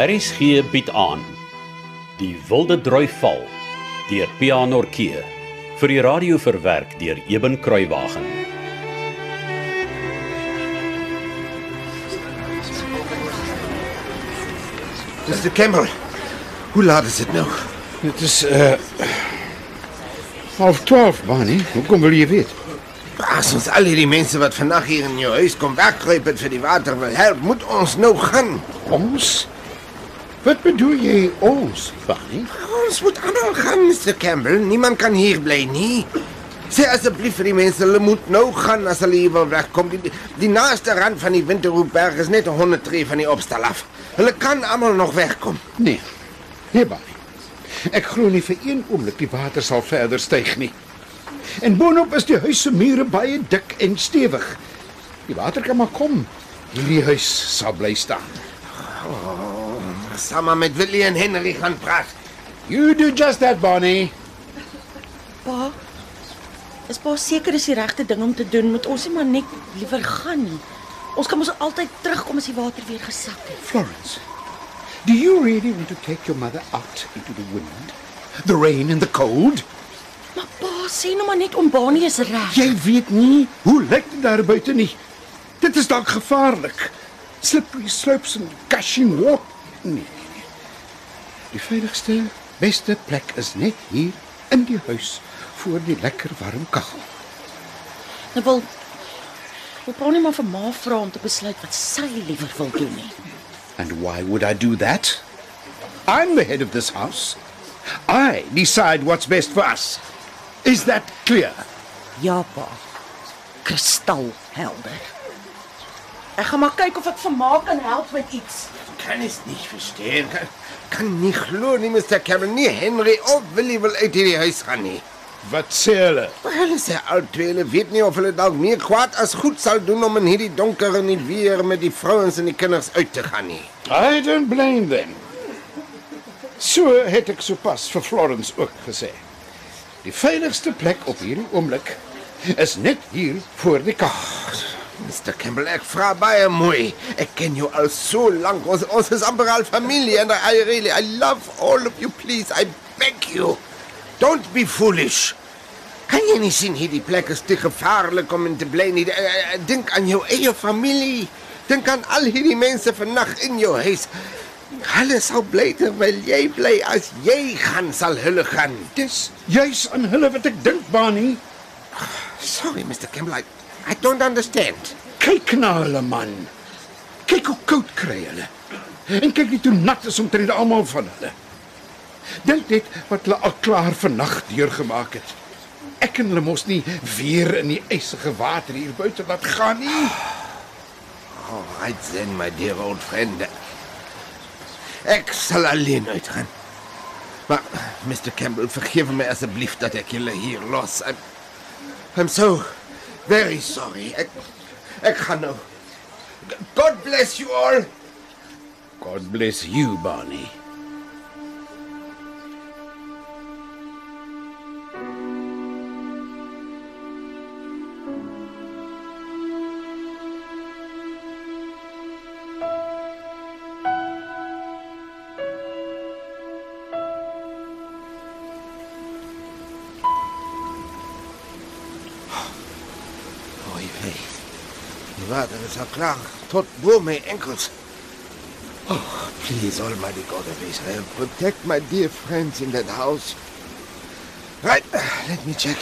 RSG bied aan Die Wilde Droi Val deur Pianorkee vir die radio verwerk deur Eben Kruiwagen. Mr. Campbell, hoe laat is dit nou? Dit is uh half 12, Barney. Hoekom wil jy weet? As ons al hierdie mense wat vandag hier in jou huis kom wegkruip het vir die water wil help, moet ons nou gaan. Ons? Wat bedoel jy ons, Barney? Ons moet almal gaan, Mr. Campbell. Niemand kan hier bly nie. Sê asseblief vir die mense, hulle moet nou gaan as hulle hier wil wegkom. Die, die, die naaste rand van die Winterhoekberg is net 100 tree van die opstal af. Hulle kan almal nog wegkom. Nee. Nee, Barney. Ek glo nie vir een oomblik die water sal verder styg nie. En boonop is die huis se mure baie dik en stewig. Die water kan maar kom. Hierdie huis sal bly staan. Samen met Willie en Henry gaan praat. You do just that, Barney. Pa, is pa seker dis die regte ding om te doen? Moet ons nie maar net liewer gaan nie? Ons kan mos altyd terugkom as die water weer gesak het. Florence, do you really want to take your mother out into the wind, the rain and the cold? Maar pa, sê nou maar net om Bani is reg. Jy weet nie hoe lyk dit daar buite nie. Dit is dalk gevaarlik. Slippery slopes and gushing water. Nee, nee, nee. Die veiligste, beste plek is net hier in die huis voor die lekker warm kaggel. Nou wil wil pa nie maar vir ma vra om te besluit wat sy liewer wil doen nie. And why would I do that? I'm the head of this house. I decide what's best for us. Is that clear? Ja, pa. Kristalhelder. Ek gaan maar kyk of ek vir ma kan help met iets. Kan es nicht verstehen. Kan, kan nie glo nie, Mr. Campbell. Nie Henry of Willie wil uit hierdie huis gaan nie. Wat sê hulle? Hulle sê albei, hulle weet nie of hulle dalk meer kwaad as goed sal doen om in hierdie donker en die weer met die vrouens en die kinders uit te gaan nie. I don't blame them. So het ek sopas vir Florence ook gesê. Die veiligste plek op hierdie oomblik is net hier voor die kag. Mr. Campbell, ek vra baie mooi. Ek ken jou al so lank. Ons, ons is amper al familie and I really, I love all of you, please. I beg you. Don't be foolish. Kan jy nie sien hierdie plek is te gevaarlik om in te bly nie? Eh, eh, Dink aan jou eie familie. Dink aan al hierdie mense vannag in jou huis. Hulle sal bly terwyl jy bly as jy gaan sal hulle gaan. Dis juis aan hulle wat ek dink, Barney. Sorry, Mr. Campbell, I, I don't understand. Kyk na hulle man. Kyk hoe koud kry hulle. En kyk net hoe nat is omtrent almal van hulle. Dink net wat hulle al klaar vannag deurgemaak het. Ek en hulle mos nie weer in die ysige water hier buite laat gaan nie. Oh, right then, my dear old friend. Ek sal alleen uitgaan. Maar, Mr. Campbell, vergewe my asseblief dat ek julle hier los. I'm, I'm so very sorry. Ek, ek gaan nou. God bless you all. God bless you, Barney. Die water is al klaar tot bo my enkels. Oh, please, Almighty God of Israel, protect my dear friends in that house. Right, let me check.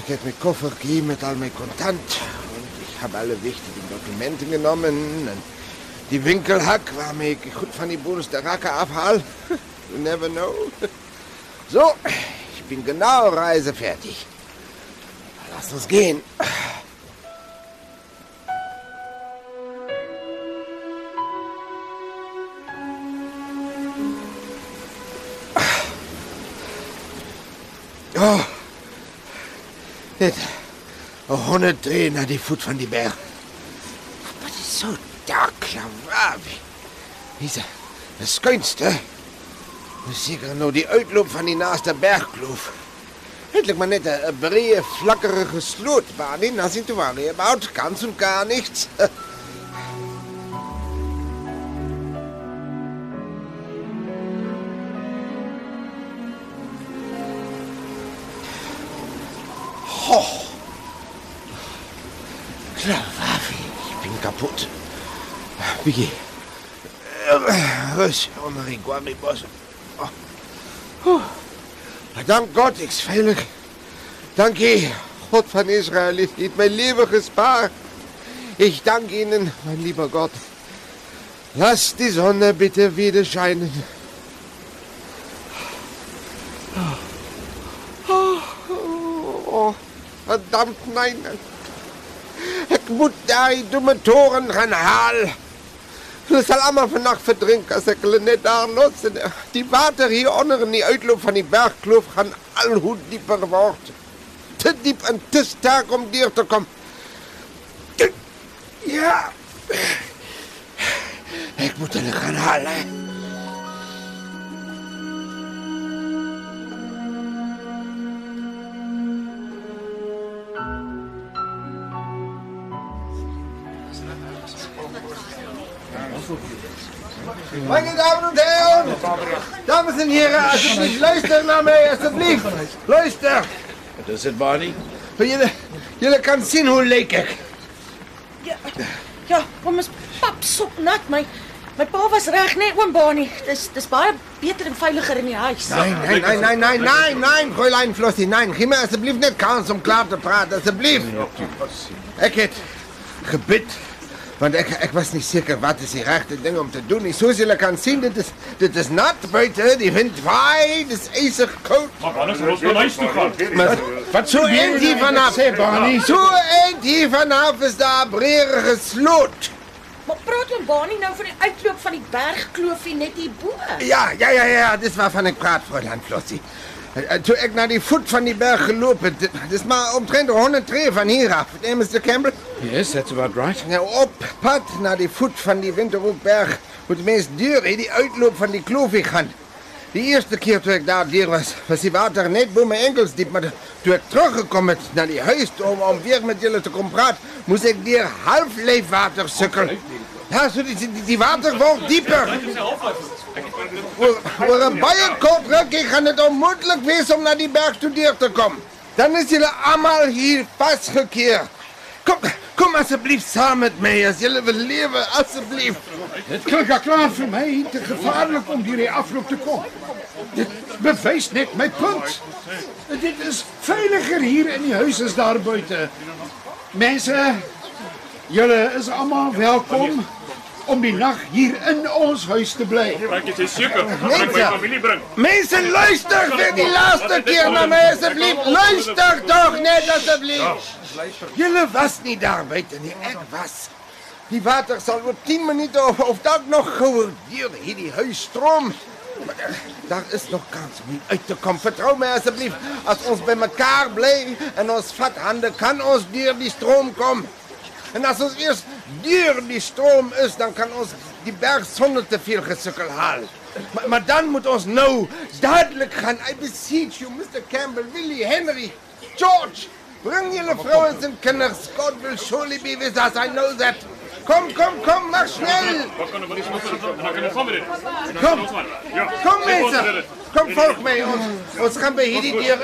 Ik heb mijn koffertje met al mijn contant. En ik heb alle wichtige documenten genomen. En die winkelhak waarmee ik goed van die boels de rakken afhaal. You never know. So, ich bin genau reisefertig. Lass uns gehen. Oh. Dit. 100 tree naar die voet van die berg. Wat is zo dak, lawaai. Hier de skuinste. Dis seker nou die uitloop van die naaste bergkloof. Eindelijk maar net een, een breed, vlakkerige slootbaan in. Dan sind worry about. Ganz und gar nichts. Onder die guaribos. Oh. Dank Gott, ik is veilig. Dank je, God van Israël, is niet mijn. Ich danke Ihnen, mein lieber Gott. Lass die Sonne bitte wieder scheinen. Oh, oh, verdammt, nein. Ik moet daar door mijn toren gaan. Het zal allemaal vannacht verdrinken als ik het net daar los. Die water hieronder in die uitloop van die bergkloof gaan al hoe dieper wordt. Te diep en te sterk om dier te komen. Ja. Ik moet hulle gaan halen. Meine Damen und Herren, Dames en heren, alsjeblieft, luister naar mij, alsjeblieft. Luister. Wat is dit, Barney? Jullie, jullie kan zien hoe leek ik. Ja, ja, kom ons pap sop nat my. My pa was reg, nee, oom Bani. Dis dis baie beter en veiliger in die huis. Nein, nein, nein, nein, nein, nein, nein, Fräulein Flossie, nein. Gee my alsjeblieft net kans om klaar te praten, alsjeblieft. Ik het gebid, want ik, ik was niet zeker wat is die rechte ding om te doen. nie. Soos julle kan zien, dit is, dit is nat buiten, die wind waai, dit is ijzig koud. Maar anders moet ons na huis toe gaan. Maar Wat zo eind hier vanaf, Sê, Barney. zo eind hier vanaf is daar breerige sloot. Maar praat oom Bani nou van die uitloop van die bergkloofie net hierbo? Ja, ja, ja, ja, dis waarvan ik praat, Fräulein Flossie. Eh, Toen ik naar die voet van die berg gelopen, dit is maar omtrent 100 tree van hier af. Nee, Mr. Campbell? Yes, that's about right. Nou, op pad naar die voet van die Winterhoekberg moet het meest duur, hè, die uitloop van die kloof gaan. Die eerste keer toen ik daar dier was, was die water net bij mijn enkels diep. Maar toen ik teruggekomen naar die huis om, om weer met jullie te komen praten, moest ik dier half leefwater sukkelen. Ja, zo die, die, die water wordt dieper. Voor een rukkie gaan het onmogelijk wees om naar die berg toe dier te komen. Dan is jullie allemaal hier vastgekeerd. Kom, kom alsjeblieft samen met mij als jullie willen leven, alsjeblieft. Dit klink al klaar vir my te gevaarlik om die afloop te kom. Dit bewys net my punt. Dit is veiliger hier in die huis as daar buite. Mense, julle is almal welkom om die nag hier in ons huis te bly. Ek is seker. Ek my ja. familie bring. Mensen, luister voor die laatste keer naar mij, alsjeblieft. Luister toch net, alsjeblieft. Jullie was niet daar buiten, nie. Ik was. Die water zal voor tien minuten of, of dat nog gewoon hier, hier die huis stroom. Maar daar- is nog kans om uit te komen. Vertrouw mij alsjeblieft. Als ons bij elkaar blijven en ons vat handen, kan ons door die stroom komen. En als ons eerst door die stroom is, dan kan ons die berg zonder te veel gesukkel halen. Maar, maar dan moet ons nou dadelijk gaan. I beseech you, Mr. Campbell, Willie, Henry, George. Bring jullie vrouwen en kinders. God will surely be with us, I know that. Kom, kom, kom, mach snel. Wat kan er maar eens doen? En dan kan ons saam met dit. Kom, Ja. kom mensen. Kom, volg mij. Ons, ons gaan bij hier die deur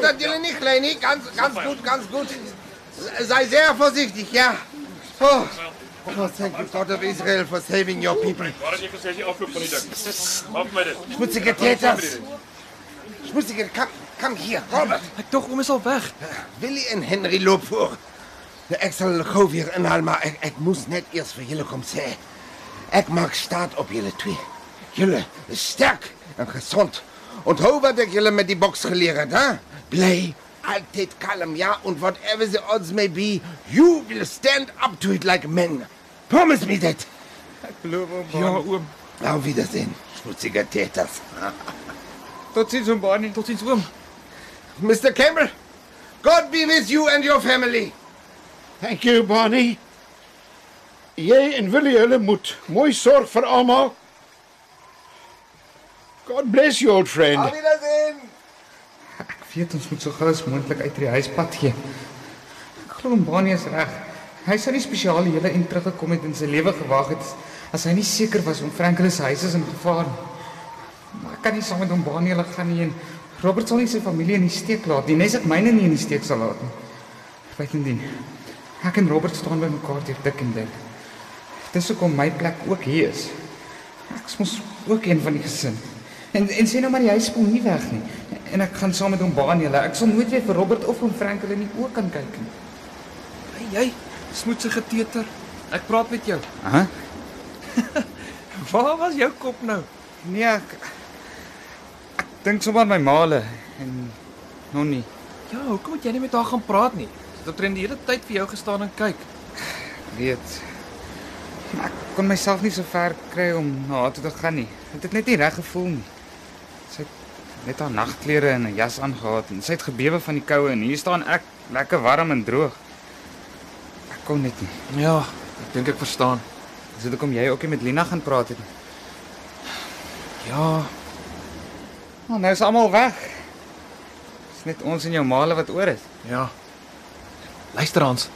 dat jullie niet glijden. niet? Ganz, ganz goed, ganz goed. Sei sehr voorzichtig, ja. Oh. Oh, thank you, God of Israel, for saving your people. Schmutzige Täters. Schmutzige, kom, kom hier, Robert. Ek dog oom is al weg. Willy en Henry loop voor. Ik zal gauw weer inhalen, maar ik, ik moest net eerst voor jullie komen zeggen. Ik maak staat op jullie twee. Jullie is sterk en gezond. Onthoud wat ik jullie met die box geleerd heb, hè? Blij, altijd kalm, ja? En whatever the odds may be, you will stand up to it like men. Promise me that. Beloof oom. Ja, oom. Auf Wiedersehen, schmutzige Täters. Totsiens oom Barney. Totsiens oom. Mr. Campbell, God be with you and your family. Thank you, Barney. Jy en Willie hulle moet mooi sorg vir almal. God bless you, old friend. Ek weet ons moet so gou as moontlik uit die huispad gee. Ek glo Barney is reg. Hy sou nie spesiaal hele en teruggekom het en sy lewe gewaag het as hy nie seker was om Franklin se huis is in gevaar nie. Maar ek kan nie saam met Barney hulle gaan nie en Robert sal nie sy familie in die steek laat nie, nes ek myne nie in die steek sal laat nie. Buitendien, ek en Robert staan by mekaar deur dik en dun. Dis hoekom my plek ook hier is. Ek's mos ook een van die gesin. En en sê nou maar die huis spoel nie weg nie. En ek gaan saam met hom baan julle. Ek sal nooit weer vir Robert of hom Frank hulle die oë kan kyk nie. Hey jy, smoetsige teeter. Ek praat met jou. Hæ? Waar was jou kop nou? Nee, ek, ek dink sommer aan my maale en Nonnie. Ja, hoekom het jy nie met haar gaan praat nie? Sy het omtrent die hele tyd vir jou gestaan en kyk. weet. Maar ek kon myself nie so ver kry om na haar toe te gaan nie. Dit het net nie reg gevoel nie. Net haar nagklere en 'n jas aangetree en sy het gebewe van die koue en hier staan ek, lekker warm en droog. Ek kon net nie. Ja, ek dink ek verstaan. Dis dit hoekom jy ook nie met Lina gaan praat het nie. Ja, Maar nou is almal weg. Dis net ons en jou maale wat oor is. ja. Luister Hans.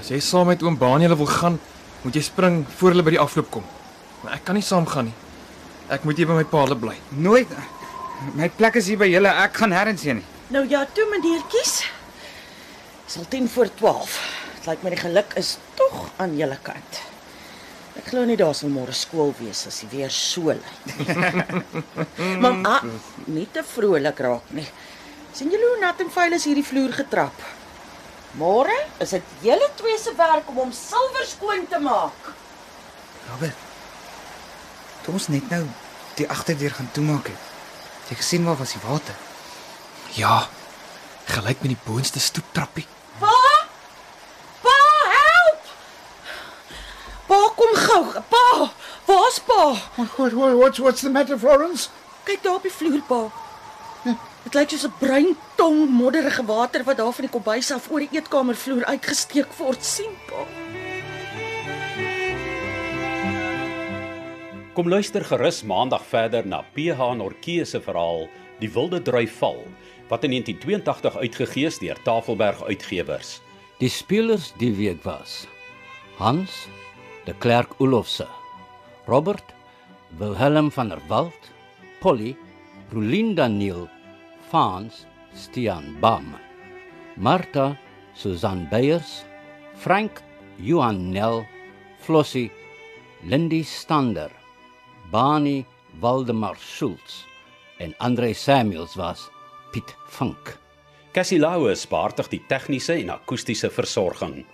As jy saam met oom Baanie wil gaan, moet jy spring voor hulle by die afloop kom. Maar ek kan nie saam gaan nie. Ek moet hier by my paal bly. Nooit. My plek is hier by julle. Ek gaan nêrens heen nie. Nou ja, toe meneertjies. Dis al 10 voor 12. Dit lyk my die geluk is tog aan julle kant. Ek glo nie daar sal môre skool wees as die weer so lyk. maar ah, nie te vrolik raak nie. sien julle hoe nat en vuil is hierdie vloer getrap? Môre is dit julle twee se werk om hom silwer skoon te maak. Robert. Toe ons net nou die agterdeur gaan toemaak het. Jy gesien waar was die water? Ja. Gelyk met die boonste stoeptrappie. Pa! Pa, help! Pa, kom gou. Pa, waar's pa? What, what, what's, what's the matter, Florence? Kyk daar op die vloer, pa. Dit lyk soos 'n bruin tong modderige water wat daar van die kombuis af oor die eetkamervloer uitgesteek word, sien pa. Kom luister gerus maandag verder na PH Nortjee se verhaal Die Wilde Drui Val wat in 1982 uitgegee is deur Tafelberg Uitgewers. Die spelers die week was Hans de Klerk Olofse, Robert Wilhelm van der Walt, Polly Rolien Daniel, Fans Stian Bam, Martha Susan Beyers, Frank Johan Nel, Flossie Lindy Stander, Bani Waldemar Schultz en Andre Samuels was Piet Vink. Cassie Louw spaartig die tegniese en akoestiese versorging.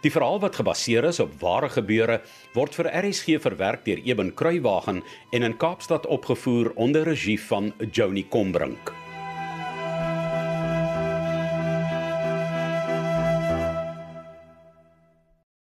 Die verhaal wat gebaseer is op ware gebeure word vir RSG verwerk deur Eben Kruiwagen en in Kaapstad opgevoer onder regie van Joni Combrink.